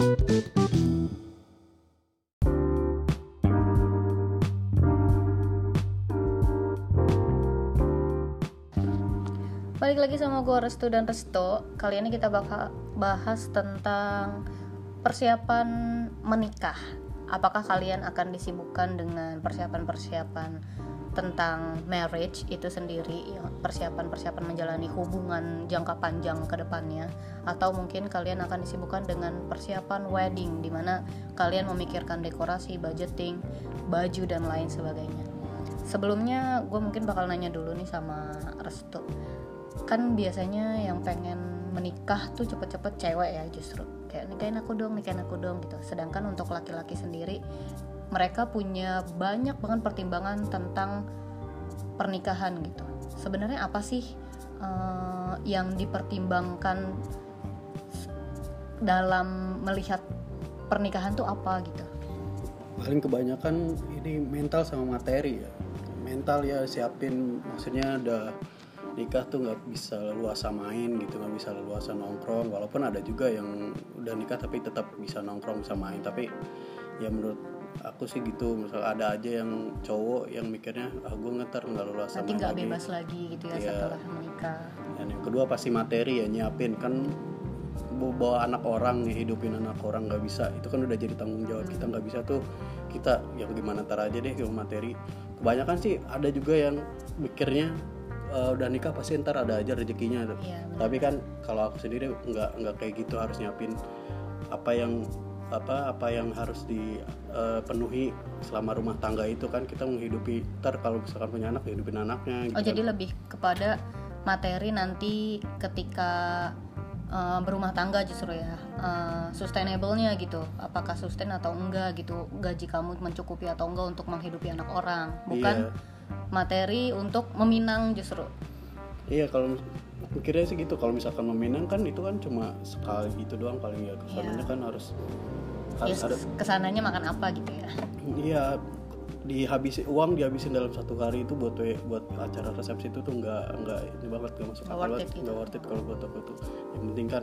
Balik lagi sama gue Restu dan Resto. Kali ini kita bakal bahas tentang persiapan menikah. Apakah kalian akan disibukkan dengan persiapan-persiapan tentang marriage itu sendiri ya, Persiapan-persiapan menjalani hubungan jangka panjang ke depannya Atau mungkin kalian akan disibukkan dengan persiapan wedding Di mana kalian memikirkan dekorasi, budgeting, baju dan lain sebagainya. Sebelumnya gue mungkin bakal nanya dulu nih sama Restu. Kan biasanya yang pengen menikah tuh cepet-cepet cewek ya justru. Kayak nikahin aku dong nikahin aku dong gitu. Sedangkan untuk laki-laki sendiri mereka punya banyak banget pertimbangan tentang pernikahan gitu. Sebenarnya apa sih uh, yang dipertimbangkan dalam melihat pernikahan tuh apa gitu? Paling kebanyakan ini mental sama materi ya. Mental ya siapin. Maksudnya ada nikah tuh nggak bisa leluasa main gitu nggak bisa leluasa nongkrong. Walaupun ada juga yang udah nikah tapi tetap bisa nongkrong bisa main. Tapi ya menurut aku sih gitu misal ada aja yang cowok yang mikirnya ah gue ngetar nggak nanti main nggak bebas lagi gitu ya Iya. setelah menikah. Dan yang kedua pasti materi ya nyiapin. Kan bawa- anak orang nih hidupin anak orang nggak bisa. Itu kan udah jadi tanggung jawab kita nggak bisa tuh kita ya gimana ntar aja deh kalau materi. Kebanyakan sih ada juga yang mikirnya "Eh, udah nikah pasti ntar ada aja rezekinya. Tuh benar. tapi kan kalau aku sendiri nggak nggak kayak gitu harus nyiapin apa yang apa apa yang harus dipenuhi selama rumah tangga itu kan kita menghidupi ntar kalau misalkan punya anak ya hidupin anaknya gitu Oh kan. jadi lebih kepada materi nanti ketika uh, berumah tangga justru ya uh, sustainable-nya gitu apakah sustain atau enggak gitu gaji kamu mencukupi atau enggak untuk menghidupi anak orang bukan Iya. materi untuk meminang justru Iya kalau mikirnya sih gitu kalau misalkan meminang kan itu kan cuma sekali gitu doang paling ya. Ke sananya kan harus ya harus ada ke sananya makan apa gitu ya? Iya dihabisin uang dihabisin dalam satu hari itu buat buat acara resepsi itu tuh nggak nggak ini banget nggak masuk akal worth banget it. nggak worth it kalau buat aku tuh yang penting kan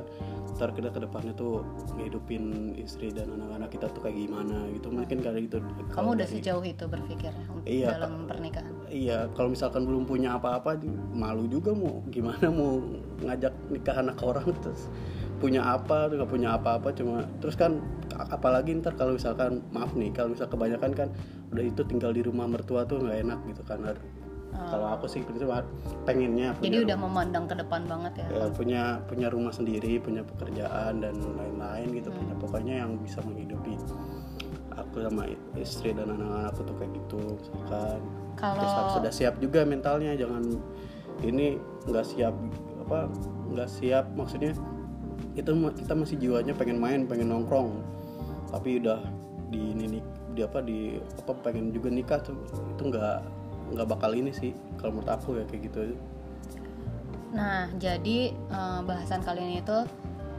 ntar kita ke depannya tuh ngehidupin istri dan anak-anak kita tuh kayak gimana gitu. Mungkin kayak gitu. Kamu udah dari- sejauh itu berpikirnya untuk Iya, dalam pernikahan? Iya, kalau misalkan belum punya apa-apa, malu juga mau gimana mau ngajak nikah anak orang terus punya apa, nggak punya apa-apa cuma terus kan apalagi ntar kalau misalkan maaf nih kalau misal kebanyakan kan udah itu tinggal di rumah mertua tuh nggak enak gitu kan. Kalau aku sih prinsip pengennya punya jadi udah memandang ke depan banget ya ya, punya punya rumah sendiri, punya pekerjaan dan lain-lain gitu, punya Hmm. pokoknya yang bisa menghidupi aku sama istri dan anak-anakku tuh kayak gitu misalkan Kalau- terus harus sudah siap juga mentalnya jangan ini nggak siap apa nggak siap maksudnya ma- kita masih jiwanya pengen main pengen nongkrong. Tapi udah di ini di apa di apa pengen juga nikah tuh. Itu nggak nggak bakal ini sih kalau menurut aku ya kayak gitu Nah, jadi eh, bahasan kali ini itu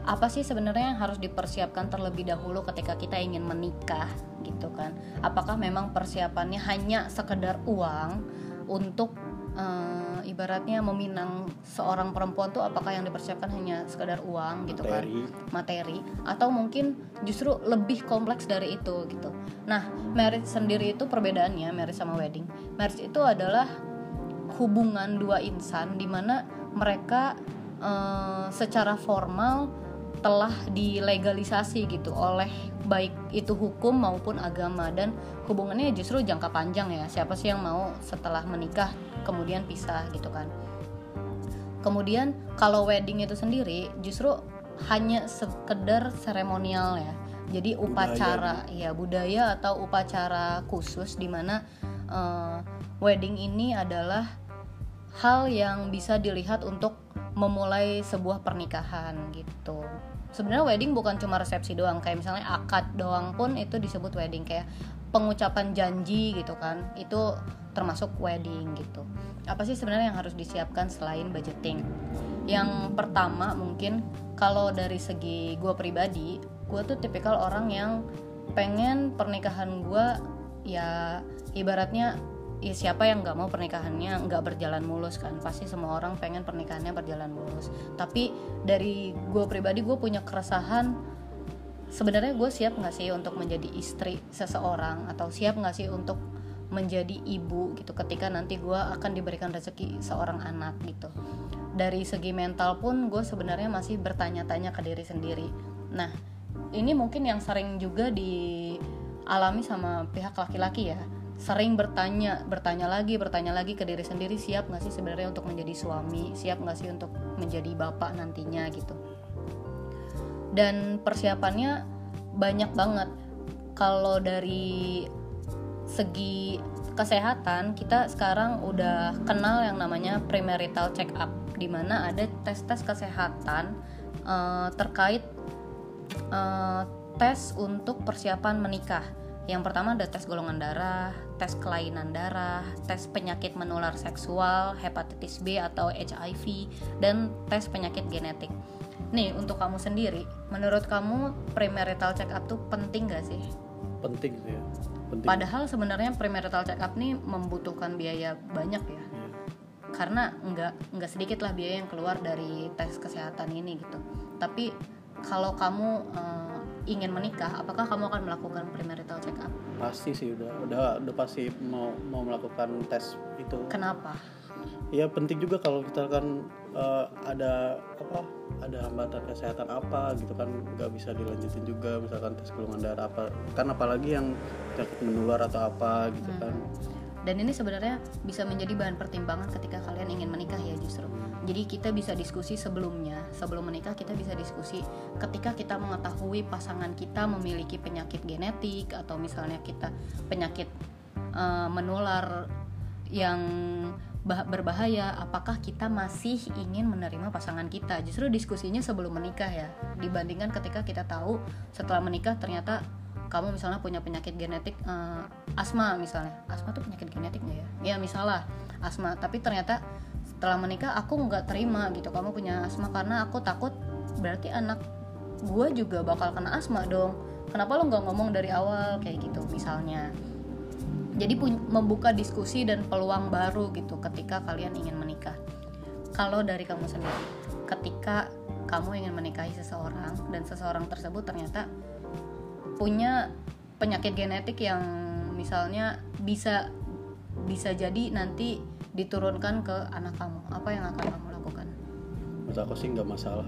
apa sih sebenarnya yang harus dipersiapkan terlebih dahulu ketika kita ingin menikah gitu kan? Apakah memang persiapannya hanya sekedar uang untuk eh, ibaratnya meminang seorang perempuan tuh apakah yang dipersiapkan hanya sekedar uang gitu kan? Materi. atau mungkin justru lebih kompleks dari itu gitu. Nah, marriage sendiri itu perbedaannya marriage sama wedding. Marriage itu adalah hubungan dua insan di mana mereka eh, secara formal telah dilegalisasi gitu oleh baik itu hukum maupun agama dan hubungannya justru jangka panjang ya. Siapa sih yang mau setelah menikah kemudian pisah gitu kan? Kemudian kalau wedding itu sendiri justru hanya sekedar seremonial ya. Jadi upacara ya budaya atau upacara khusus di mana eh, wedding ini adalah hal yang bisa dilihat untuk memulai sebuah pernikahan gitu. Sebenarnya wedding bukan cuma resepsi doang, kayak misalnya akad doang pun itu disebut wedding kayak pengucapan janji gitu kan. Itu termasuk wedding gitu. Apa sih sebenarnya yang harus disiapkan selain budgeting? Yang pertama mungkin kalau dari segi gue pribadi, gue tuh tipikal orang yang pengen pernikahan gue ya ibaratnya ya siapa yang nggak mau pernikahannya nggak berjalan mulus kan pasti semua orang pengen pernikahannya berjalan mulus tapi dari gue pribadi gue punya keresahan sebenarnya gue siap nggak sih untuk menjadi istri seseorang atau siap nggak sih untuk menjadi ibu gitu ketika nanti gue akan diberikan rezeki seorang anak gitu. Dari segi mental pun gue sebenarnya masih bertanya-tanya ke diri sendiri. Nah ini mungkin yang sering juga dialami sama pihak laki-laki ya. Sering bertanya bertanya lagi bertanya lagi ke diri sendiri siap nggak sih sebenarnya untuk menjadi suami? Siap nggak sih untuk menjadi bapak nantinya gitu? Dan persiapannya banyak banget. Kalau dari segi kesehatan kita sekarang udah kenal yang namanya premarital check up di mana ada tes-tes kesehatan uh, terkait uh, tes untuk persiapan menikah yang pertama ada tes golongan darah, tes kelainan darah, tes penyakit menular seksual, hepatitis B atau HIV, dan tes penyakit genetik. Nih untuk kamu sendiri, menurut kamu premarital check up tuh penting gak sih? Penting sih ya. Penting. Padahal sebenarnya premarital check up nih membutuhkan biaya banyak ya. Iya. Karena nggak nggak sedikit lah biaya yang keluar dari tes kesehatan ini gitu. Tapi kalau kamu uh, ingin menikah, apakah kamu akan melakukan premarital check up? Pasti sih udah udah udah pasti mau mau melakukan tes itu. Kenapa? ya penting juga kalau kita kan uh, ada apa ada hambatan kesehatan apa gitu kan nggak bisa dilanjutin juga misalkan tes golongan darah apa kan apalagi yang penyakit menular atau apa gitu Hmm. kan Dan ini sebenarnya bisa menjadi bahan pertimbangan ketika kalian ingin menikah ya justru. Jadi kita bisa diskusi sebelumnya, sebelum menikah kita bisa diskusi ketika kita mengetahui pasangan kita memiliki penyakit genetik atau misalnya kita penyakit eh, menular yang berbahaya, apakah kita masih ingin menerima pasangan kita? Justru diskusinya sebelum menikah ya, dibandingkan ketika kita tahu setelah menikah ternyata kamu misalnya punya penyakit genetik eh, asma misalnya, asma tuh penyakit genetik nggak ya? Ya misalnya asma, tapi ternyata setelah menikah aku nggak terima gitu, kamu punya asma karena aku takut berarti anak gue juga bakal kena asma dong. Kenapa lo nggak ngomong dari awal kayak gitu misalnya? Jadi membuka diskusi dan peluang baru gitu ketika kalian ingin menikah. Kalau dari kamu sendiri ketika kamu ingin menikahi seseorang dan seseorang tersebut ternyata punya penyakit genetik yang misalnya bisa bisa jadi nanti diturunkan ke anak kamu apa yang akan kamu lakukan? Menurut aku sih nggak masalah.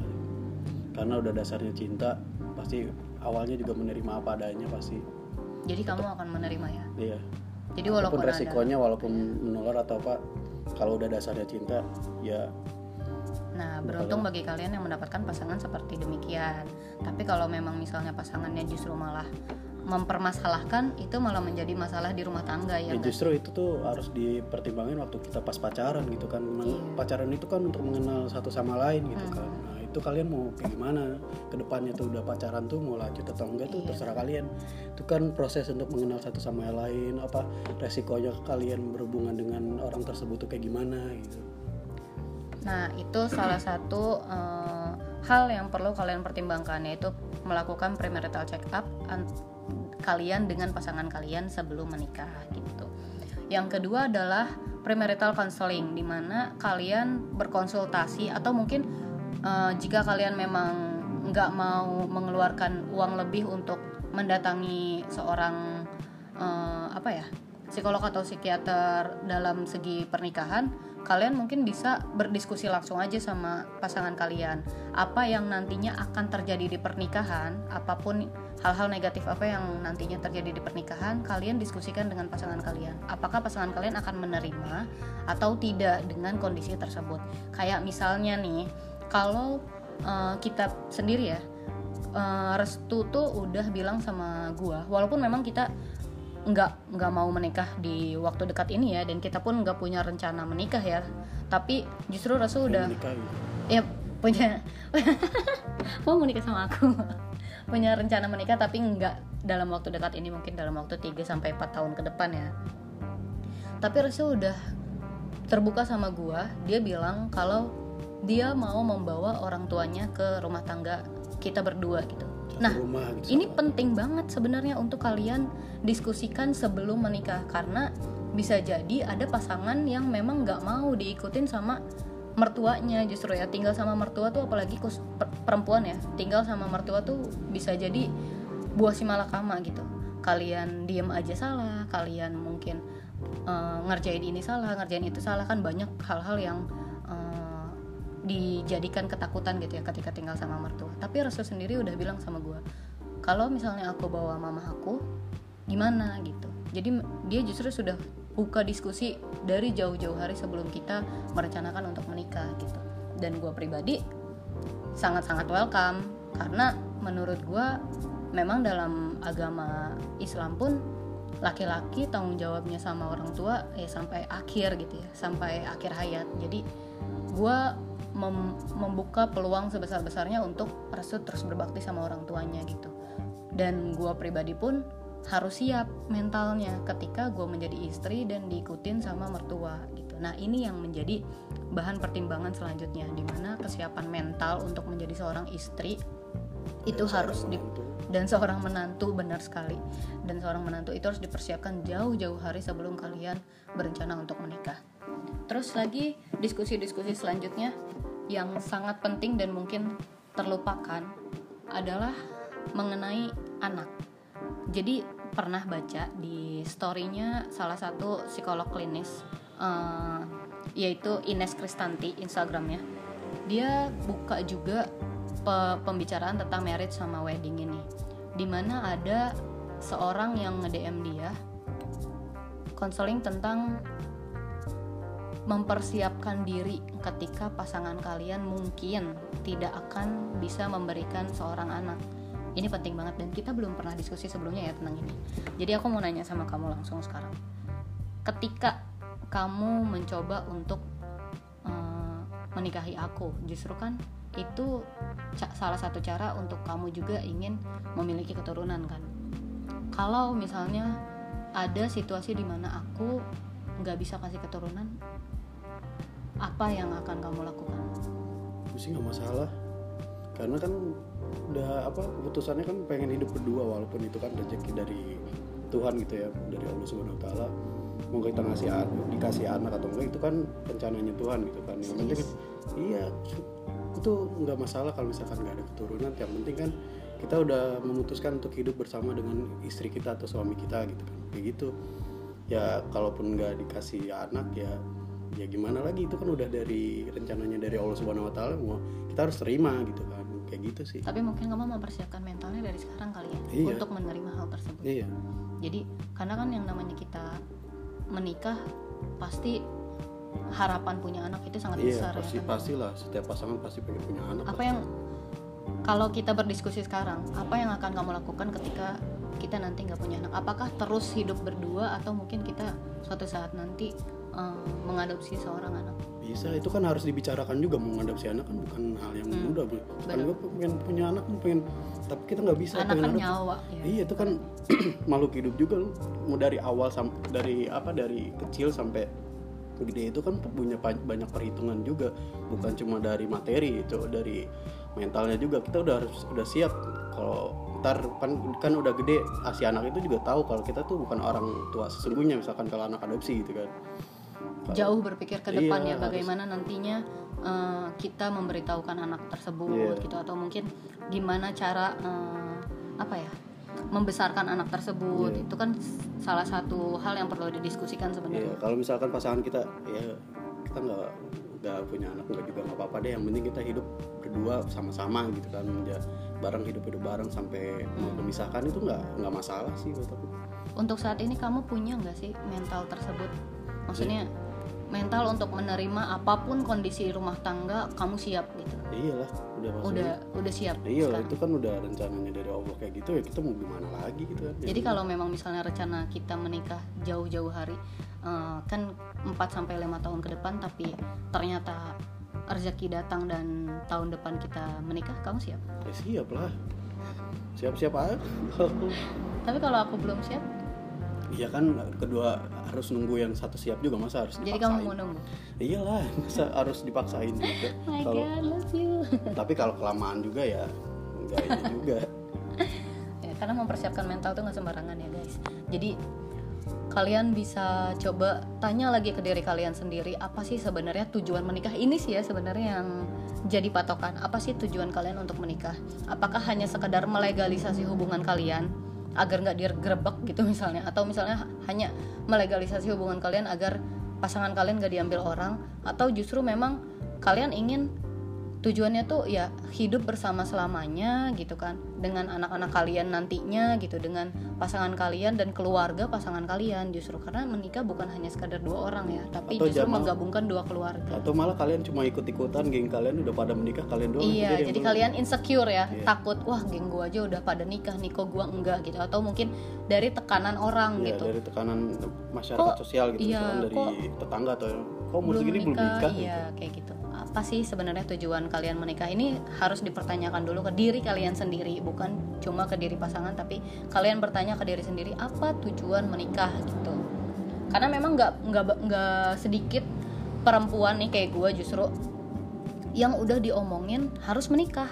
Karena udah dasarnya cinta pasti awalnya juga menerima apa adanya pasti. Jadi kamu akan menerima ya? Iya jadi walaupun walaupun ada resikonya walaupun menular atau apa kalau udah dasarnya cinta ya Nah, beruntung bagi kalian yang mendapatkan pasangan seperti demikian. Tapi kalau memang misalnya pasangannya justru malah mempermasalahkan, itu malah menjadi masalah di rumah tangga ya. Ya nggak? justru itu tuh harus dipertimbangin waktu kita pas pacaran gitu kan. Iya. Pacaran itu kan untuk mengenal satu sama lain gitu Hmm. kan. Itu kalian mau kayak gimana? Ke depannya tuh udah pacaran tuh mau lanjut atau enggak tuh terserah kalian. Itu kan proses untuk mengenal satu sama yang lain, apa resikonya kalian berhubungan dengan orang tersebut tuh kayak gimana gitu. Nah, itu salah satu eh, hal yang perlu kalian pertimbangkan yaitu melakukan premarital check up an- kalian dengan pasangan kalian sebelum menikah gitu. Yang kedua adalah premarital counseling di mana kalian berkonsultasi atau mungkin eh, jika kalian memang nggak mau mengeluarkan uang lebih untuk mendatangi seorang eh, apa ya psikolog atau psikiater dalam segi pernikahan kalian mungkin bisa berdiskusi langsung aja sama pasangan kalian. Apa yang nantinya akan terjadi di pernikahan apa pun hal-hal negatif apa yang nantinya terjadi di pernikahan kalian diskusikan dengan pasangan kalian. Apakah pasangan kalian akan menerima atau tidak dengan kondisi tersebut? Kayak misalnya nih kalau eh, kita sendiri ya eh, restu tuh udah bilang sama gua. Walaupun memang kita nggak nggak mau menikah di waktu dekat ini ya dan kita pun nggak punya rencana menikah ya. Tapi justru restu udah Menikah ya punya mau menikah sama aku. Punya rencana menikah tapi nggak dalam waktu dekat ini mungkin dalam waktu 3 sampai 4 tahun ke depan ya. Tapi Restu udah terbuka sama gua. Dia bilang kalau dia mau membawa orang tuanya ke rumah tangga kita berdua gitu. Satu nah rumah gitu. ini penting banget sebenarnya untuk kalian diskusikan sebelum menikah karena bisa jadi ada pasangan yang memang nggak mau diikutin sama mertuanya justru ya. Tinggal sama mertua tuh apalagi kus, per- perempuan ya. Tinggal sama mertua tuh bisa jadi buah si malakama gitu. Kalian diem aja salah kalian mungkin eh, ngerjain ini salah ngerjain itu salah kan banyak hal-hal yang dijadikan ketakutan gitu ya ketika tinggal sama mertua. Tapi Rasul sendiri udah bilang sama gue kalau misalnya aku bawa mama aku gimana gitu? Jadi dia justru sudah buka diskusi dari jauh-jauh hari sebelum kita merencanakan untuk menikah gitu. Dan gue pribadi sangat-sangat welcome karena menurut gue memang dalam agama Islam pun laki-laki tanggung jawabnya sama orang tua ya sampai akhir gitu ya sampai akhir hayat. Jadi gue mem- membuka peluang sebesar-besarnya untuk Restu terus berbakti sama orang tuanya gitu. Dan gue pribadi pun harus siap mentalnya ketika gue menjadi istri dan diikutin sama mertua gitu. Nah ini yang menjadi bahan pertimbangan selanjutnya di mana kesiapan mental untuk menjadi seorang istri itu Dan harus di, menantu. dan seorang menantu benar sekali. Dan seorang menantu itu harus dipersiapkan jauh-jauh hari sebelum kalian berencana untuk menikah. Terus lagi diskusi-diskusi selanjutnya yang sangat penting dan mungkin terlupakan adalah mengenai anak. Jadi pernah baca di storynya salah satu psikolog klinis eh, yaitu Ines Kristanti Instagramnya. Dia buka juga pe- pembicaraan tentang marriage sama wedding ini di mana ada seorang yang nge-DM dia konseling tentang mempersiapkan diri ketika pasangan kalian mungkin tidak akan bisa memberikan seorang anak. Ini penting banget dan kita belum pernah diskusi sebelumnya ya tentang ini. Jadi aku mau nanya sama kamu langsung sekarang. Ketika kamu mencoba untuk eh, menikahi aku justru kan itu salah satu cara untuk kamu juga ingin memiliki keturunan kan? Kalau misalnya ada situasi di mana aku nggak bisa kasih keturunan apa yang akan kamu lakukan? Itu sih nggak masalah. Karena kan udah apa keputusannya kan pengen hidup berdua walaupun itu kan rezeki dari Tuhan gitu ya dari Allah Subhanahu Wa Taala. Mau kita ngasih anak dikasih anak atau enggak itu kan rencananya Tuhan gitu kan. Yang penting iya itu nggak masalah kalau misalkan nggak ada keturunan. Yang penting kan kita udah memutuskan untuk hidup bersama dengan istri kita atau suami kita gitu kan. Kayak gitu. Ya kalaupun nggak dikasih anak ya ya gimana lagi? Itu kan udah dari rencananya dari Allah Subhanahu Wa Taala mau kita harus terima gitu kan. Kayak gitu sih. Tapi mungkin kamu mempersiapkan mentalnya dari sekarang kali ya Iya. untuk menerima hal tersebut. Iya. Jadi karena kan yang namanya kita menikah pasti harapan punya anak itu sangat iya besar pasti ya kan? pastilah. Setiap pasangan pasti pengen punya anak apa yang kalau kita berdiskusi sekarang apa yang akan kamu lakukan ketika kita nanti nggak punya anak? Apakah terus hidup berdua atau mungkin kita suatu saat nanti eh, mengadopsi seorang anak. Bisa itu kan harus dibicarakan juga mau ngadopsi anak kan bukan hal yang Hmm, mudah. Kan gue pengen punya anak pengen tapi kita nggak bisa anak kan adopsi. nyawa ya. Iya itu kan makhluk hidup juga. Mau dari awal sam dari apa dari kecil sampai gede itu kan punya banyak perhitungan juga. Bukan cuma dari materi itu dari mentalnya juga. Kita udah harus udah siap. Kalau ntar kan kan udah gede ah, si anak itu juga tahu kalau kita tuh bukan orang tua sesungguhnya misalkan kalau anak adopsi gitu kan jauh berpikir ke depan Iya, ya bagaimana nantinya eh, kita memberitahukan anak tersebut Iya. gitu. Atau mungkin gimana cara eh, apa ya membesarkan anak tersebut. Iya. itu kan salah satu hal yang perlu didiskusikan sebenarnya. Kalau misalkan pasangan kita ya kita nggak nggak punya anak nggak juga nggak apa-apa deh. Yang penting kita hidup berdua sama-sama gitu kan. Ya bareng hidup hidup bareng sampai mau memisahkan itu nggak nggak masalah sih buat aku. Untuk saat ini kamu punya nggak sih mental tersebut? Maksudnya mental untuk menerima apa pun kondisi rumah tangga kamu siap gitu. Iyalah udah maksudnya. udah udah siap iya itu kan udah rencananya dari Allah kayak gitu ya kita mau gimana lagi gitu kan. Jadi kalau memang misalnya rencana kita menikah jauh-jauh hari eh, kan 4 sampai 5 tahun ke depan tapi ternyata rezeki datang dan tahun depan kita menikah, kamu siap? ya siap lah. Siap siap aja. Tapi kalau aku belum siap, Iya kan kedua harus nunggu yang satu siap juga masa harus jadi dipaksain? kamu mau nunggu. iyalah masa harus dipaksain juga. My kalau God, love you. tapi kalau kelamaan juga ya enggak ini juga. Ya, karena mempersiapkan mental tuh nggak sembarangan ya guys. Jadi kalian bisa coba tanya lagi ke diri kalian sendiri apa sih sebenarnya tujuan menikah? Ini sih ya sebenarnya yang jadi patokan. Apa sih tujuan kalian untuk menikah? Apakah hanya sekedar melegalisasi hubungan kalian agar nggak digerebek gitu misalnya. Atau misalnya hanya melegalisasi hubungan kalian agar pasangan kalian nggak diambil orang. Atau justru memang kalian ingin tujuannya tuh ya hidup bersama selamanya gitu kan. Dengan anak-anak kalian nantinya gitu dengan pasangan kalian dan keluarga pasangan kalian justru. Karena menikah bukan hanya sekadar dua orang ya tapi Atau justru zaman- menggabungkan dua keluarga. atau malah kalian cuma ikut-ikutan geng kalian udah pada menikah kalian doang Iya, jadi kalian insecure ya, Iya. takut wah geng gua aja udah pada nikah nih kok gua enggak? gitu. Atau mungkin dari tekanan orang Iya, gitu. dari tekanan masyarakat Kok- sosial gitu iya, misalkan dari kok tetangga atau kok umur segini belum nikah? iya kayak gitu. Apa sih sebenarnya tujuan kalian menikah ini harus dipertanyakan dulu ke diri kalian sendiri, bukan cuma ke diri pasangan tapi kalian bertanya ke diri sendiri apa tujuan menikah gitu. Karena memang nggak nggak nggak sedikit perempuan nih kayak gua justru yang udah diomongin harus menikah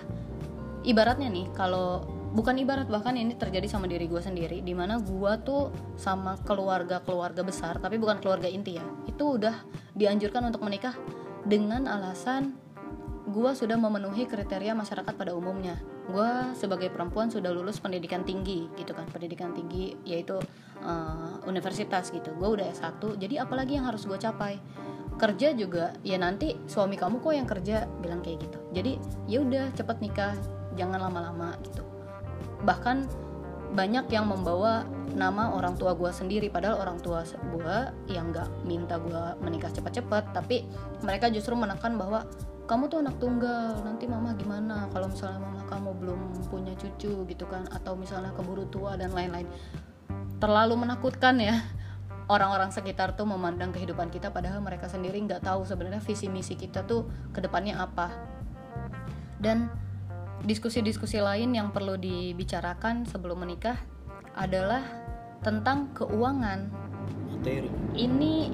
ibaratnya nih kalau bukan ibarat bahkan ini terjadi sama diri gue sendiri di mana gue tuh sama keluarga keluarga besar tapi bukan keluarga inti ya itu udah dianjurkan untuk menikah dengan alasan gue sudah memenuhi kriteria masyarakat pada umumnya. Gue sebagai perempuan sudah lulus pendidikan tinggi gitu kan. Pendidikan tinggi yaitu eh, universitas gitu. Gue udah S1 jadi apalagi yang harus gue capai? Kerja juga ya nanti suami kamu kok yang kerja? Bilang kayak gitu. Jadi ya udah cepet nikah jangan lama-lama gitu. Bahkan banyak yang membawa nama orang tua gue sendiri. Padahal orang tua gue yang nggak minta gue menikah cepat-cepat tapi mereka justru menekan bahwa kamu tuh anak tunggal nanti mama gimana? Kalau misalnya mama kamu belum punya cucu gitu kan atau misalnya keburu tua dan lain-lain. Terlalu menakutkan ya. Orang-orang sekitar tuh memandang kehidupan kita padahal mereka sendiri nggak tahu sebenarnya visi misi kita tuh ke depannya apa. Dan diskusi-diskusi lain yang perlu dibicarakan sebelum menikah adalah tentang keuangan. Materi. Ini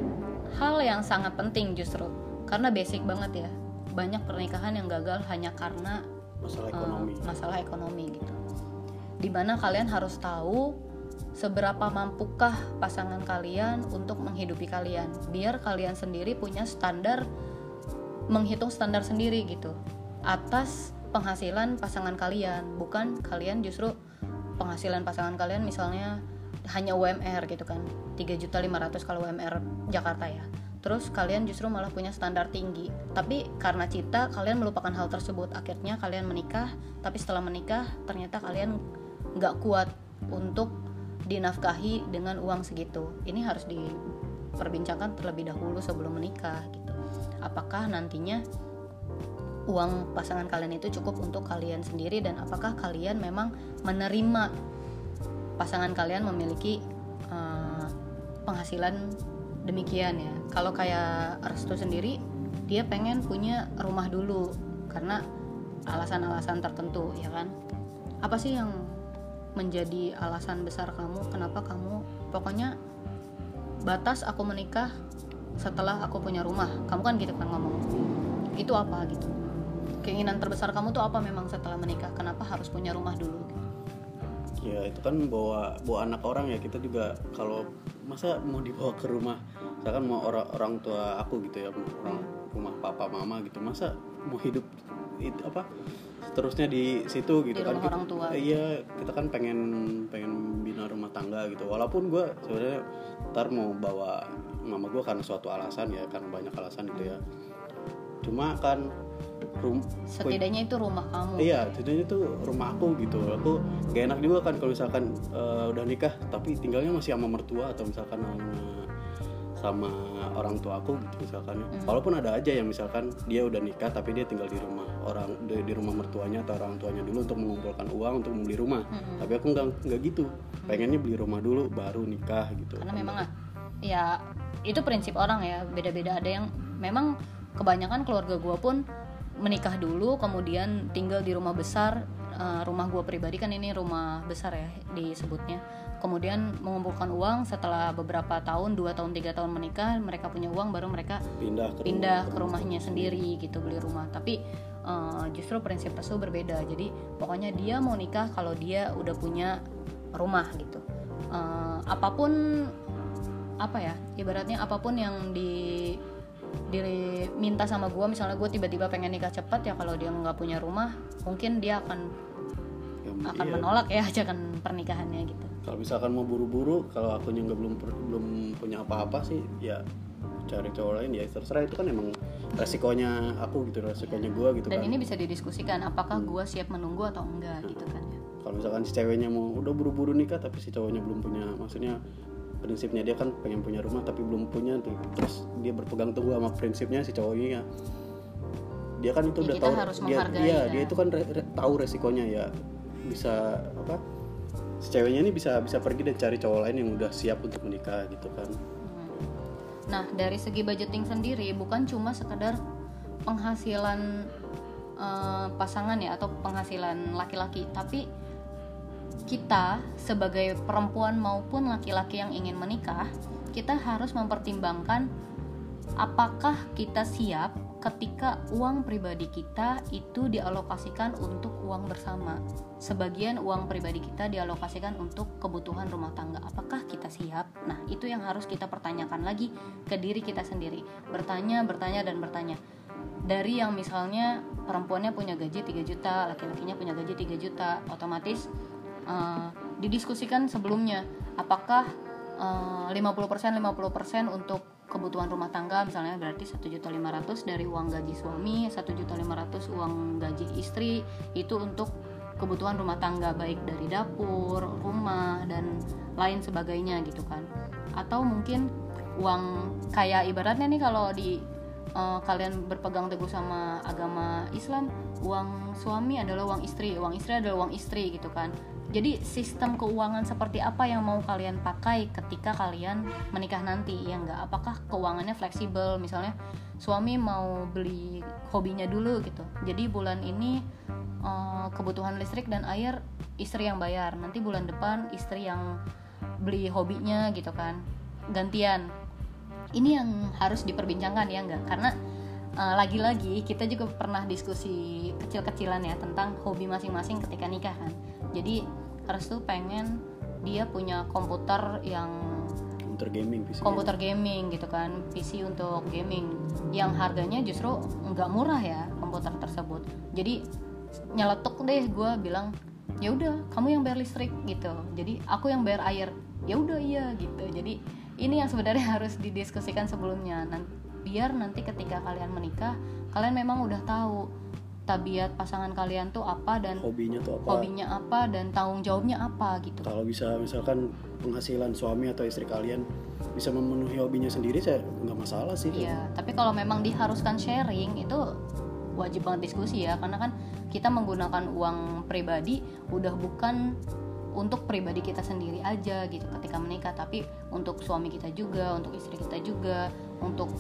hal yang sangat penting justru karena basic banget ya. Banyak pernikahan yang gagal hanya karena masalah eh, ekonomi. masalah ekonomi gitu. Di mana kalian harus tahu seberapa mampukah pasangan kalian untuk menghidupi kalian. Biar kalian sendiri punya standar menghitung standar sendiri gitu. Atas penghasilan pasangan kalian bukan kalian justru penghasilan pasangan kalian misalnya hanya UMR gitu kan 3.500 kalau UMR Jakarta ya. Terus kalian justru malah punya standar tinggi. Tapi karena cinta kalian melupakan hal tersebut. Akhirnya kalian menikah tapi setelah menikah ternyata kalian nggak kuat untuk dinafkahi dengan uang segitu. Ini harus diperbincangkan terlebih dahulu sebelum menikah gitu. Apakah nantinya uang pasangan kalian itu cukup untuk kalian sendiri dan apakah kalian memang menerima pasangan kalian memiliki eh, penghasilan demikian ya? Kalau kayak restu sendiri dia pengen punya rumah dulu karena alasan-alasan tertentu ya kan? Apa sih yang menjadi alasan besar kamu kenapa kamu pokoknya batas aku menikah setelah aku punya rumah? Kamu kan gitu kan ngomong. Itu apa gitu keinginan terbesar kamu tuh apa memang setelah menikah? Kenapa harus punya rumah dulu? Ya itu kan bawa bawa anak orang ya. Kita juga kalau masa mau dibawa ke rumah? Misalkan mau orang orang tua aku gitu ya orang rumah papa mama gitu. Masa mau hidup itu apa terusnya di situ gitu Di kan? rumah orang tua. Iya kita kan pengen pengen bina rumah tangga gitu. Walaupun gue sebenarnya ntar mau bawa mama gue karena suatu alasan ya karena banyak alasan gitu ya. Cuma kan rum setidaknya itu rumah kamu Iya, jadinya itu rumah aku gitu. Aku gak enak juga kan kalau misalkan eh, udah nikah tapi tinggalnya masih sama mertua atau misalkan sama sama orang tua aku gitu misalkan. ya. Walaupun ada aja yang misalkan dia udah nikah tapi dia tinggal di rumah orang di, di rumah mertuanya atau orang tuanya dulu untuk mengumpulkan uang untuk membeli rumah. Tapi aku nggak nggak gitu. Pengennya beli rumah dulu baru nikah gitu. karena memang ya itu prinsip orang ya beda-beda ada yang memang kebanyakan keluarga gue pun menikah dulu kemudian tinggal di rumah besar Eh, rumah gue pribadi kan ini rumah besar ya disebutnya. Kemudian mengumpulkan uang setelah beberapa tahun dua tahun tiga tahun menikah mereka punya uang baru mereka pindah ke pindah ke rumahnya sendiri gitu beli rumah. Tapi eh, justru prinsip restu berbeda. Jadi pokoknya dia mau nikah kalau dia udah punya rumah gitu. Eh, apa pun apa ya ibaratnya apa pun yang di diminta sama gue misalnya gue tiba-tiba pengen nikah cepat ya kalau dia nggak punya rumah mungkin dia akan Ya, akan iya. menolak ya ajakan pernikahannya gitu. Kalau misalkan mau buru-buru kalau akunya nggak belum belum punya apa-apa sih ya cari cowok lain ya terserah itu kan emang resikonya aku gitu resikonya gua gitu dan kan. ini bisa didiskusikan apakah gue siap menunggu atau enggak gitu kan ya. Kalau misalkan si ceweknya mau udah buru-buru nikah tapi si cowoknya belum punya maksudnya prinsipnya dia kan pengen punya rumah tapi belum punya tuh terus dia berpegang teguh sama prinsipnya si cowoknya dia kan itu Ya, udah tahu dia iya ya. dia itu kan re- re- tahu resikonya ya bisa apa si ceweknya ini bisa bisa pergi dan cari cowok lain yang udah siap untuk menikah gitu kan Hmm. Nah, dari segi budgeting sendiri bukan cuma sekedar penghasilan eh, pasangan ya atau penghasilan laki-laki, tapi kita sebagai perempuan maupun laki-laki yang ingin menikah, kita harus mempertimbangkan apakah kita siap ketika uang pribadi kita itu dialokasikan untuk uang bersama. Sebagian uang pribadi kita dialokasikan untuk kebutuhan rumah tangga. Apakah kita siap? Nah, itu yang harus kita pertanyakan lagi ke diri kita sendiri. Bertanya, bertanya dan bertanya. Dari yang misalnya perempuannya punya gaji 3 juta, laki-lakinya punya gaji 3 juta, otomatis eh, didiskusikan sebelumnya apakah eh, 50% 50% untuk kebutuhan rumah tangga misalnya berarti 1.500 dari uang gaji suami 1.500 uang gaji istri itu untuk kebutuhan rumah tangga baik dari dapur rumah dan lain sebagainya gitu kan. Atau mungkin uang kayak ibaratnya nih kalau di eh, kalian berpegang teguh sama agama Islam uang suami adalah uang istri uang istri adalah uang istri gitu kan jadi sistem keuangan seperti apa yang mau kalian pakai ketika kalian menikah nanti ya enggak apakah keuangannya fleksibel? Misalnya suami mau beli hobinya dulu gitu. Jadi bulan ini eh, kebutuhan listrik dan air istri yang bayar. Nanti bulan depan istri yang beli hobinya gitu kan. Gantian. Ini yang harus diperbincangkan ya enggak karena uh, lagi-lagi kita juga pernah diskusi kecil-kecilan ya tentang hobi masing-masing ketika nikah kan jadi harus tuh pengen dia punya komputer yang komputer gaming PC komputer gaming gitu kan PC untuk gaming. Yang harganya justru nggak murah ya komputer tersebut. Jadi nyeletuk deh gue bilang ya udah kamu yang bayar listrik gitu. Jadi aku yang bayar air. Ya udah iya gitu. Jadi ini yang sebenarnya harus didiskusikan sebelumnya. Nan- biar nanti ketika kalian menikah kalian memang udah tahu tabiat pasangan kalian tuh apa dan hobinya tuh apa? hobinya apa dan tanggung jawabnya apa gitu. Kalau bisa misalkan penghasilan suami atau istri kalian bisa memenuhi hobinya sendiri saya nggak masalah sih. Iya, tapi kalau memang diharuskan sharing itu wajib banget diskusi ya, karena kan kita menggunakan uang pribadi udah bukan untuk pribadi kita sendiri aja gitu ketika menikah, tapi untuk suami kita juga, untuk istri kita juga, untuk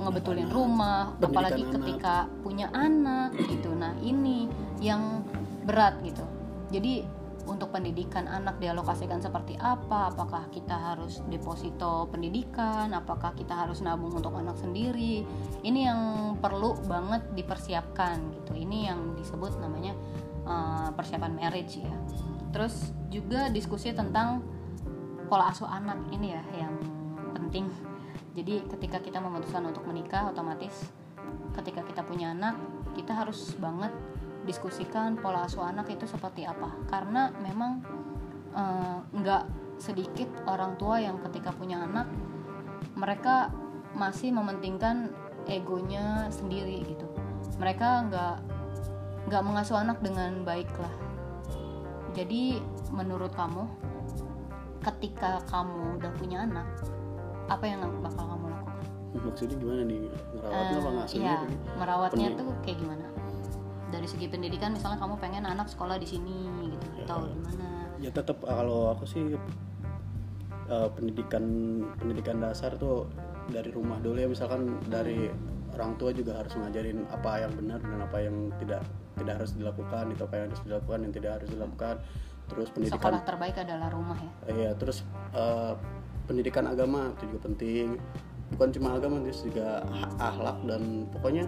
ngebetulin Anak, rumah, pendidikan apalagi anak. ketika punya anak gitu. Nah ini yang berat gitu. Jadi untuk pendidikan anak dialokasikan seperti apa? Apakah kita harus deposito pendidikan? Apakah kita harus nabung untuk anak sendiri? Ini yang perlu banget dipersiapkan gitu. Ini yang disebut namanya eh, persiapan marriage ya. Terus juga diskusi tentang pola asuh anak ini ya yang penting. Jadi ketika kita memutuskan untuk menikah otomatis ketika kita punya anak kita harus banget diskusikan pola asuh anak itu seperti apa. Karena memang eh, nggak sedikit orang tua yang ketika punya anak mereka masih mementingkan egonya sendiri gitu. Mereka nggak nggak mengasuh anak dengan baik lah. Jadi menurut kamu ketika kamu udah punya anak apa yang bakal kamu lakukan? Maksudnya gimana nih? Ngerawatnya apa Eh, ngasuhnya iya, apa? merawatnya Pendi- tuh kayak gimana? Dari segi pendidikan misalnya kamu pengen anak sekolah di sini gitu. Ya. atau gimana? Ya tetap kalau aku sih eh, pendidikan pendidikan dasar tuh dari rumah dulu ya. Misalkan dari orang tua juga harus ngajarin apa yang benar dan apa yang tidak tidak harus dilakukan itu apa yang harus dilakukan yang tidak harus dilakukan. Terus pendidikan sekolah terbaik adalah rumah ya? Iya, terus eh, pendidikan agama itu juga penting. Bukan cuma agama, terus juga akhlak dan pokoknya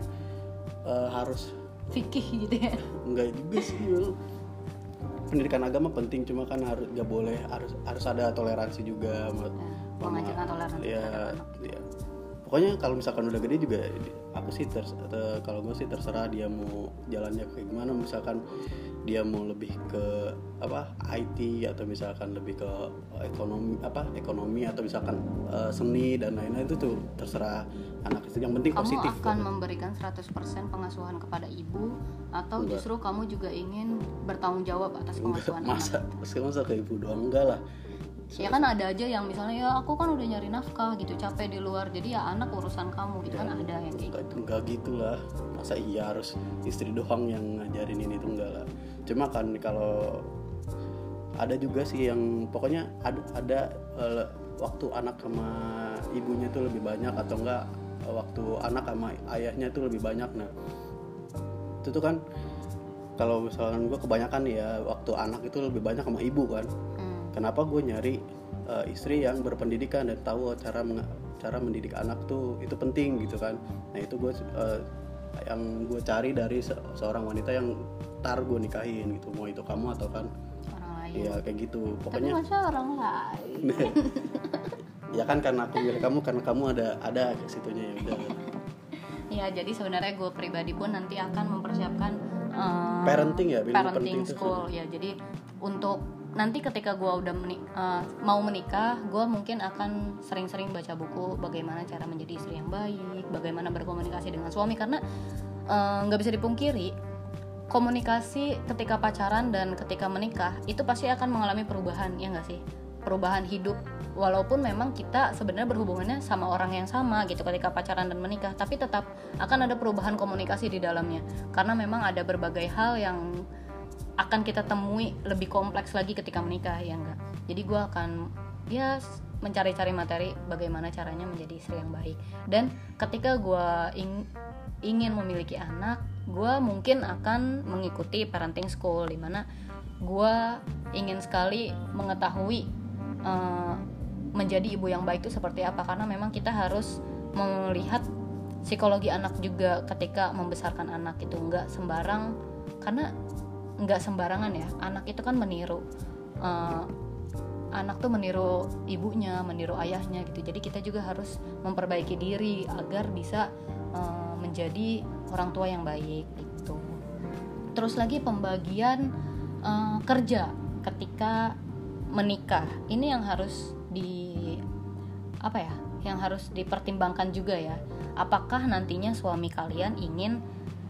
eh, harus fikih gitu ya enggak juga sih. Pendidikan agama penting cuma kan harus nggak boleh harus harus ada toleransi juga sama- Ya, mengajarkan toleransi ya, ya. Pokoknya kalau misalkan udah gede juga aku sih ters- te- kalau gue sih terserah dia mau jalannya kayak gimana. Misalkan dia mau lebih ke apa IT atau misalkan lebih ke ekonomi apa ekonomi atau misalkan eh, seni dan lain-lain itu tuh terserah anak itu yang penting kamu positif akan memberikan 100% pengasuhan kepada ibu atau Enggak. justru kamu juga ingin bertanggung jawab atas Enggak, pengasuhan anak? masa masa ke ibu doang? Enggak lah ya kan ada aja yang misalnya ya aku kan udah nyari nafkah gitu capek di luar. Jadi ya anak urusan kamu gitu kan ada yang kayak enggak, enggak gitu lah masa iya harus istri doang yang ngajarin ini tuh enggak lah. Cuma kan kalau ada juga sih yang pokoknya ada ada eh, waktu anak sama ibunya tuh lebih banyak atau enggak waktu anak sama ayahnya tuh lebih banyak. Nah itu tuh kan kalau misalkan gue kebanyakan ya waktu anak itu lebih banyak sama ibu kan. Kenapa gue nyari uh, istri yang berpendidikan dan tahu cara cara mendidik anak tuh itu penting gitu kan. Nah itu gue uh, yang gue cari dari se- seorang wanita yang tar gue nikahin gitu mau itu kamu atau kan. Orang lain. Ya kayak gitu. Tapi pokoknya masa orang lain. Ya kan karena aku milih kamu karena kamu ada ada situnya ya udah. Ya jadi sebenarnya gue pribadi pun nanti akan mempersiapkan eh, Parenting ya, parenting school. ya jadi untuk nanti ketika gue udah meni- eh, mau menikah gue mungkin akan sering-sering baca buku bagaimana cara menjadi istri yang baik bagaimana berkomunikasi dengan suami. Karena eh, nggak bisa dipungkiri komunikasi ketika pacaran dan ketika menikah itu pasti akan mengalami perubahan ya nggak sih? Perubahan hidup. Walaupun memang kita sebenarnya berhubungannya sama orang yang sama gitu ketika pacaran dan menikah tapi tetap akan ada perubahan komunikasi di dalamnya. Karena memang ada berbagai hal yang akan kita temui lebih kompleks lagi ketika menikah ya enggak? Jadi gue akan ya mencari-cari materi bagaimana caranya menjadi istri yang baik. Dan ketika gue ing- ingin memiliki anak gue mungkin akan mengikuti parenting school di mana gue ingin sekali mengetahui eh, menjadi ibu yang baik itu seperti apa. Karena memang kita harus melihat psikologi anak juga ketika membesarkan anak itu. Enggak sembarang karena nggak sembarangan ya. Anak itu kan meniru Eh, anak tuh meniru ibunya meniru ayahnya gitu. Jadi kita juga harus memperbaiki diri agar bisa eh, menjadi orang tua yang baik gitu. Terus lagi pembagian eh, kerja ketika menikah. Ini yang harus di apa ya yang harus dipertimbangkan juga ya. Apakah nantinya suami kalian ingin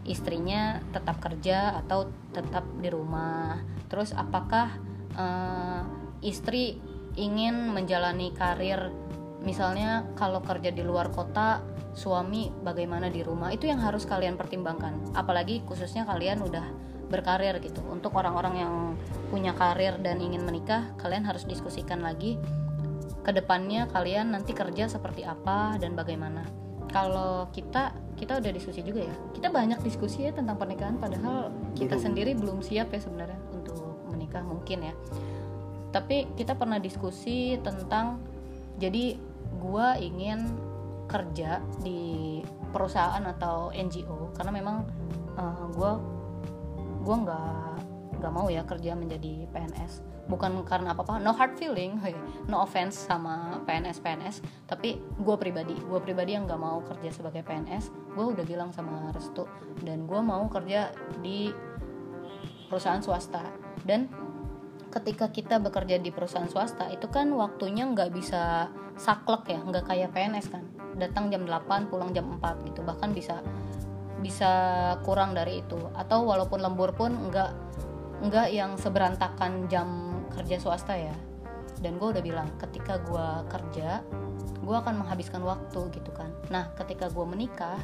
istrinya tetap kerja atau tetap di rumah. Terus apakah eh, istri ingin menjalani karir? Misalnya kalau kerja di luar kota suami bagaimana di rumah? Itu yang harus kalian pertimbangkan. Apalagi khususnya kalian udah berkarir gitu. Untuk orang-orang yang punya karir dan ingin menikah kalian harus diskusikan lagi ke depannya kalian nanti kerja seperti apa dan bagaimana. Kalau kita kita udah diskusi juga ya. Kita banyak diskusi ya tentang pernikahan padahal kita Belum. sendiri belum siap ya sebenarnya untuk menikah mungkin ya. Tapi kita pernah diskusi tentang jadi gua ingin kerja di perusahaan atau NGO karena memang eh, gua gua nggak nggak mau ya kerja menjadi PNS bukan karena apa apa no hard feeling no offense sama PNS PNS tapi gue pribadi gue pribadi yang nggak mau kerja sebagai PNS gue udah bilang sama Restu. Dan gue mau kerja di perusahaan swasta. Dan ketika kita bekerja di perusahaan swasta itu kan waktunya nggak bisa saklek ya nggak kayak PNS kan. Datang jam 8 pulang jam 4 gitu. Bahkan bisa bisa kurang dari itu. Atau walaupun lembur pun nggak nggak yang seberantakan jam kerja swasta ya. Dan gue udah bilang ketika gue kerja gue akan menghabiskan waktu gitu kan. Nah ketika gue menikah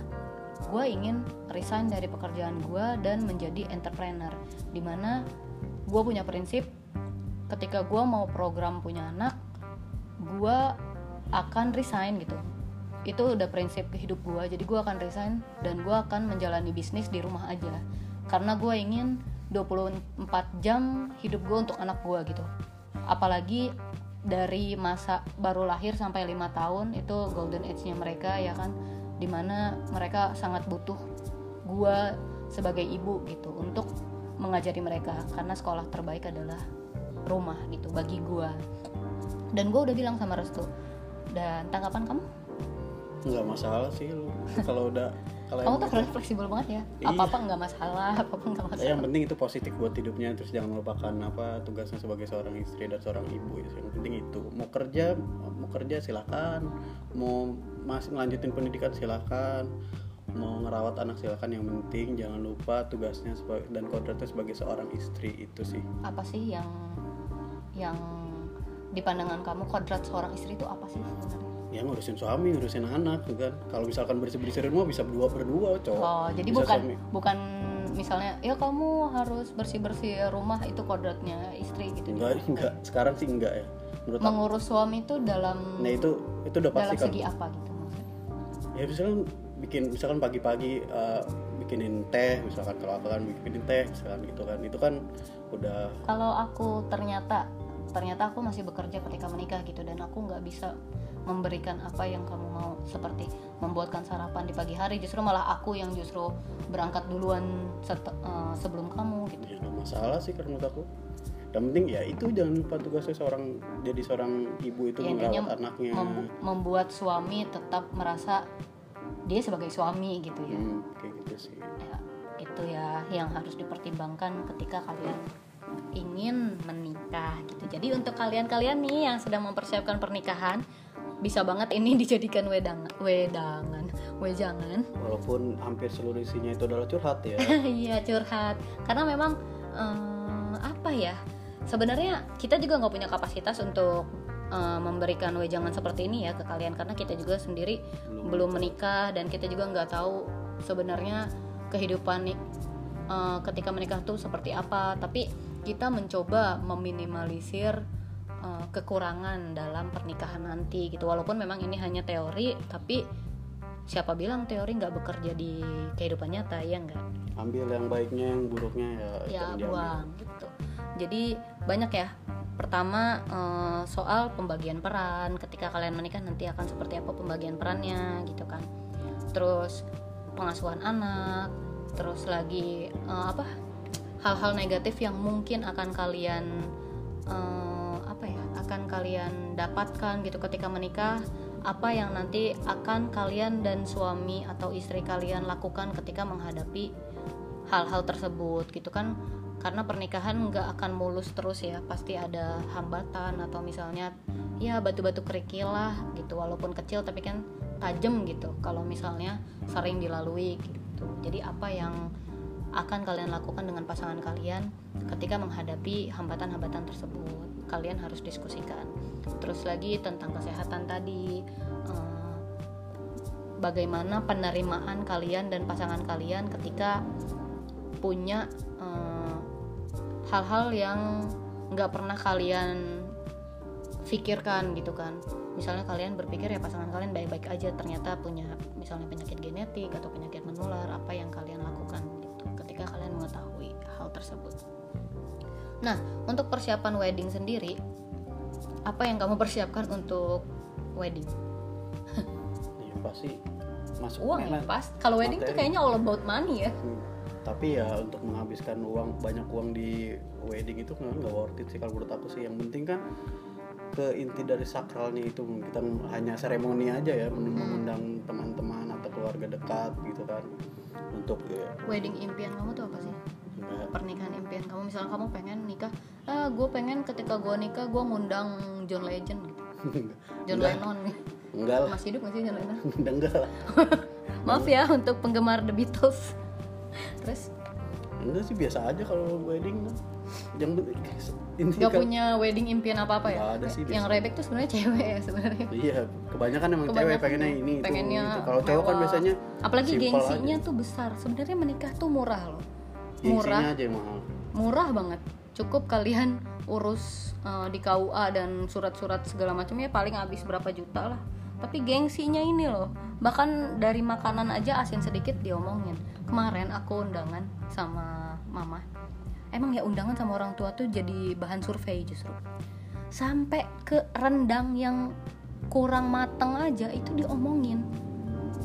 gue ingin resign dari pekerjaan gue dan menjadi entrepreneur. Di mana gue punya prinsip ketika gue mau program punya anak gue akan resign gitu. Itu udah prinsip hidup gue jadi gue akan resign dan gue akan menjalani bisnis di rumah aja. Karena gue ingin 24 jam hidup gue untuk anak gue gitu. Apalagi dari masa baru lahir sampai lima tahun itu golden age-nya mereka ya kan? Di mana mereka sangat butuh gue sebagai ibu gitu untuk mengajari mereka. Karena sekolah terbaik adalah rumah gitu bagi gua. Dan gua udah bilang sama Restu dan tanggapan kamu? Nggak masalah sih kalau udah kalau kamu tuh keren fleksibel banget ya. Iya. apa apa nggak masalah apa apa nggak Ya, masalah. yang penting itu positif buat hidupnya terus jangan melupakan apa tugasnya sebagai seorang istri dan seorang ibu ya. yang penting itu. Mau kerja mau kerja silakan mau masih melanjutin pendidikan silakan mau ngerawat anak silakan yang penting jangan lupa tugasnya seba- dan kodratnya sebagai seorang istri itu sih. Apa sih yang yang di pandangan kamu kodrat seorang istri itu apa sih sebenarnya ya ngurusin suami ngurusin anak gitu kan. Kalau misalkan bersih bersih rumah bisa berdua berdua cowok. Oh jadi Bisa bukan suami. bukan misalnya ya kamu harus bersih bersih rumah itu kodratnya istri gitu enggak enggak. Sekarang sih enggak ya. Menurut aku mengurus suami itu dalam nah itu itu udah pasti dalam kan. segi apa gitu maksudnya? Ya misalkan bikin misalkan pagi-pagi eh, bikinin teh misalkan kalau aku kan bikinin teh misalkan gitu kan. Itu kan udah kalau aku ternyata ternyata aku masih bekerja ketika menikah gitu dan aku nggak bisa memberikan apa yang kamu mau seperti membuatkan sarapan di pagi hari justru malah aku yang justru berangkat duluan set- eh, sebelum kamu gitu. Ya masalah sih karena menurut aku. Yang penting ya itu jangan lupa tugasnya seorang jadi seorang ibu itu Ya, merawat anaknya. mem- membuat suami tetap merasa dia sebagai suami gitu ya. Hmm, kayak gitu sih. Ya, itu ya yang harus dipertimbangkan ketika kalian ingin menikah gitu. Jadi untuk kalian-kalian nih yang sedang mempersiapkan pernikahan bisa banget ini dijadikan wedang wedangan, wejangan. walaupun hampir seluruh isinya itu adalah curhat ya Iya curhat. Karena memang eh, apa ya? Sebenarnya kita juga nggak punya kapasitas untuk eh, memberikan wejangan seperti ini ya ke kalian karena kita juga sendiri Belum. belum menikah dan kita juga nggak tahu sebenarnya kehidupan nih eh, ketika menikah tuh seperti apa tapi kita mencoba meminimalisir eh, kekurangan dalam pernikahan nanti gitu. Walaupun memang ini hanya teori tapi siapa bilang teori nggak bekerja di kehidupan nyata ya nggak? Ambil yang baiknya yang buruknya ya ya buang gitu. Jadi banyak ya. Pertama eh, soal pembagian peran. Ketika kalian menikah nanti akan seperti apa pembagian perannya gitu kan. Terus pengasuhan anak. Terus lagi eh, apa hal-hal negatif yang mungkin akan kalian ya akan kalian dapatkan gitu ketika menikah apa yang nanti akan kalian dan suami atau istri kalian lakukan ketika menghadapi hal-hal tersebut gitu kan. Karena pernikahan nggak akan mulus terus ya pasti ada hambatan atau misalnya ya batu-batu kerikil lah gitu walaupun kecil tapi kan tajam gitu kalau misalnya sering dilalui gitu. Jadi apa yang akan kalian lakukan dengan pasangan kalian ketika menghadapi hambatan-hambatan tersebut kalian harus diskusikan. Terus lagi tentang kesehatan tadi eh, bagaimana penerimaan kalian dan pasangan kalian ketika punya eh, hal-hal yang nggak pernah kalian pikirkan gitu kan. Misalnya kalian berpikir ya pasangan kalian baik-baik aja ternyata punya misalnya penyakit genetik atau penyakit menular apa yang kalian lakukan gitu ketika kalian mengetahui hal tersebut nah untuk persiapan wedding sendiri apa yang kamu persiapkan untuk wedding? Ya pasti masuk uang ya pas kalau wedding tuh kayaknya all about money ya. Hmm, tapi ya untuk menghabiskan uang banyak uang di wedding itu nggak worth it sih kalau menurut aku sih. Yang penting kan ke inti dari sakralnya itu kita hanya seremoni aja ya Hmm. mengundang teman-teman atau keluarga dekat gitu kan. Untuk ya, wedding impian kamu tuh apa sih pernikahan impian kamu misalnya kamu pengen nikah ah gue pengen ketika gue nikah gue ngundang John Legend. Gitu. John Enggak. Lennon. Nih enggak lah. Masih hidup gak sih John Lennon? Enggak lah. Maaf ya untuk penggemar The Beatles. Terus? Enggak sih biasa aja kalau wedding yang penting inti gak kan- punya wedding impian apa apa ya? Nggak ada sih, yang biasa. rebek tuh sebenarnya cewek ya sebenarnya. Iya kebanyakan emang Kebanyakan cewek. pengennya ini itu, pengennya gitu. kalau cowok kan biasanya apalagi gengsinya aja. tuh besar. Sebenarnya menikah tuh murah loh murah. aja yang mahal. Murah banget. Cukup kalian urus uh, di KUA dan surat-surat segala macamnya paling habis berapa juta lah. Tapi gengsinya ini loh. Bahkan dari makanan aja asin sedikit diomongin. Kemarin aku undangan sama mama. Emang ya undangan sama orang tua tuh jadi bahan survei justru. Sampai ke rendang yang kurang mateng aja itu diomongin.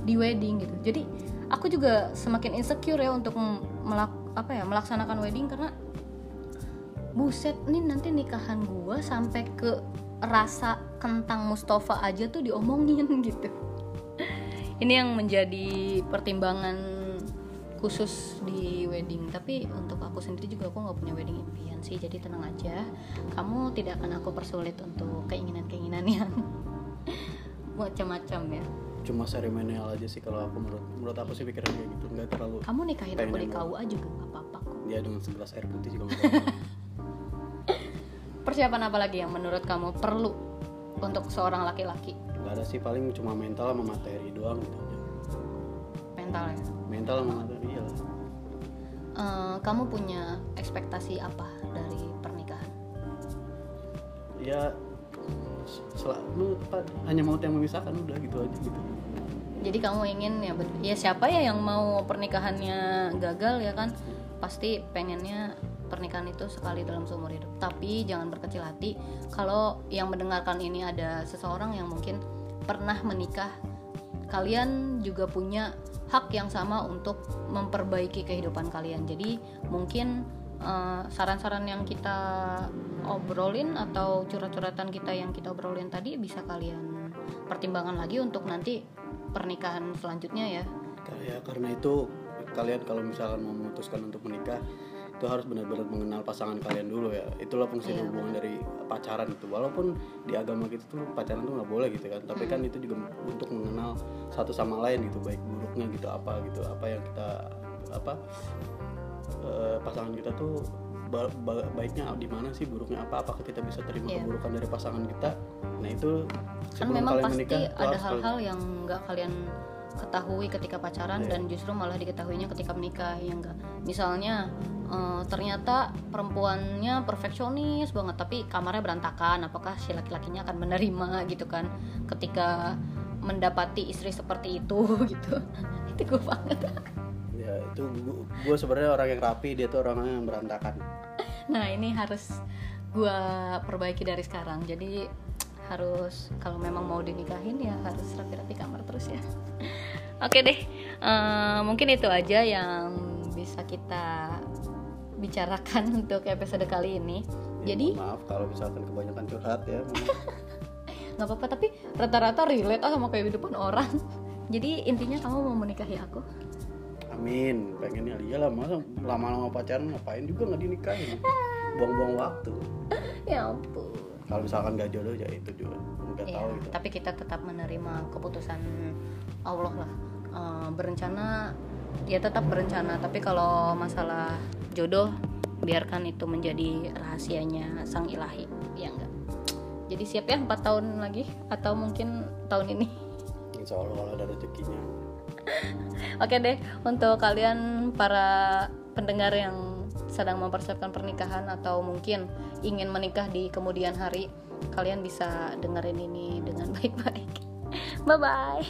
Di wedding gitu. Jadi aku juga semakin insecure ya untuk m- melak apa ya melaksanakan wedding karena buset nih nanti nikahan gua sampai ke rasa kentang Mustafa aja tuh diomongin gitu. Ini yang menjadi pertimbangan khusus di wedding. Tapi untuk aku sendiri juga aku nggak punya wedding impian sih. Jadi tenang aja. Kamu tidak akan aku persulit untuk keinginan-keinginan yang macam-macam ya cuma seremonial aja sih kalau aku. Menurut menurut aku sih pikiran kayak gitu. Nggak terlalu kamu nikahin aku di KUA juga nggak apa-apa kok. Ya dengan segelas air putih juga nggak apa-apa. persiapan apa lagi yang menurut kamu perlu untuk seorang laki-laki? Nggak ada sih paling cuma mental sama materi doang gitu aja. Mental ya? Mental sama materi ya. Eh, kamu punya ekspektasi apa dari pernikahan? Ya sel- lu apa, hanya maut yang memisahkan udah gitu aja gitu. Jadi kamu ingin ya ya siapa ya yang mau pernikahannya gagal ya kan? Pasti pengennya pernikahan itu sekali dalam seumur hidup. Tapi jangan berkecil hati. Kalau yang mendengarkan ini ada seseorang yang mungkin pernah menikah kalian juga punya hak yang sama untuk memperbaiki kehidupan kalian. Jadi mungkin eh, saran-saran yang kita obrolin atau curhat-curhatan kita yang kita obrolin tadi bisa kalian pertimbangan lagi untuk nanti pernikahan selanjutnya ya. Ya karena itu kalian kalau misalkan mau memutuskan untuk menikah itu harus benar-benar mengenal pasangan kalian dulu ya. Itulah fungsi Iya, hubungan dari pacaran itu. Walaupun di agama kita tuh pacaran tuh nggak boleh gitu kan. Tapi kan itu juga untuk mengenal satu sama lain gitu baik buruknya gitu apa gitu apa yang kita apa eh, pasangan kita tuh ba- ba- baiknya di mana sih buruknya apa apakah kita bisa terima Iya. keburukan dari pasangan kita nah itu kan memang kalian pasti menikah, ada hal-hal yang nggak kalian ketahui ketika pacaran Iya. dan justru malah diketahuinya ketika menikah ya enggak misalnya eh, ternyata perempuannya perfeksionis banget tapi kamarnya berantakan apakah si laki-lakinya akan menerima gitu kan ketika mendapati istri seperti itu gitu itu gue banget itu gue sebenarnya orang yang rapi dia tuh orang yang berantakan Nah ini harus gue perbaiki dari sekarang. Jadi harus kalau memang mau dinikahin ya harus rapi-rapi kamar terus ya. Oke deh, eh, mungkin itu aja yang bisa kita bicarakan untuk episode kali ini. Ya, Jadi maaf kalau misalkan kebanyakan curhat ya nggak apa-apa tapi rata-rata relate ah sama kehidupan orang. Jadi intinya kamu mau menikahi aku? Amin pengennya iya lah masa lama-lama pacaran ngapain juga nggak dinikahin buang-buang waktu Ya ampun. kalau misalkan gak jodoh ya itu juga nggak Iya, tahu gitu tapi kita tetap menerima keputusan Allah lah. Eh, berencana ya tetap berencana, tapi kalau masalah jodoh biarkan itu menjadi rahasianya sang ilahi, ya enggak. Jadi siap ya 4 tahun lagi atau mungkin tahun ini. insya Allah kalau ada rezekinya Oke deh, untuk kalian para pendengar yang sedang mempersiapkan pernikahan atau mungkin ingin menikah di kemudian hari, kalian bisa dengerin ini dengan baik-baik. Bye bye.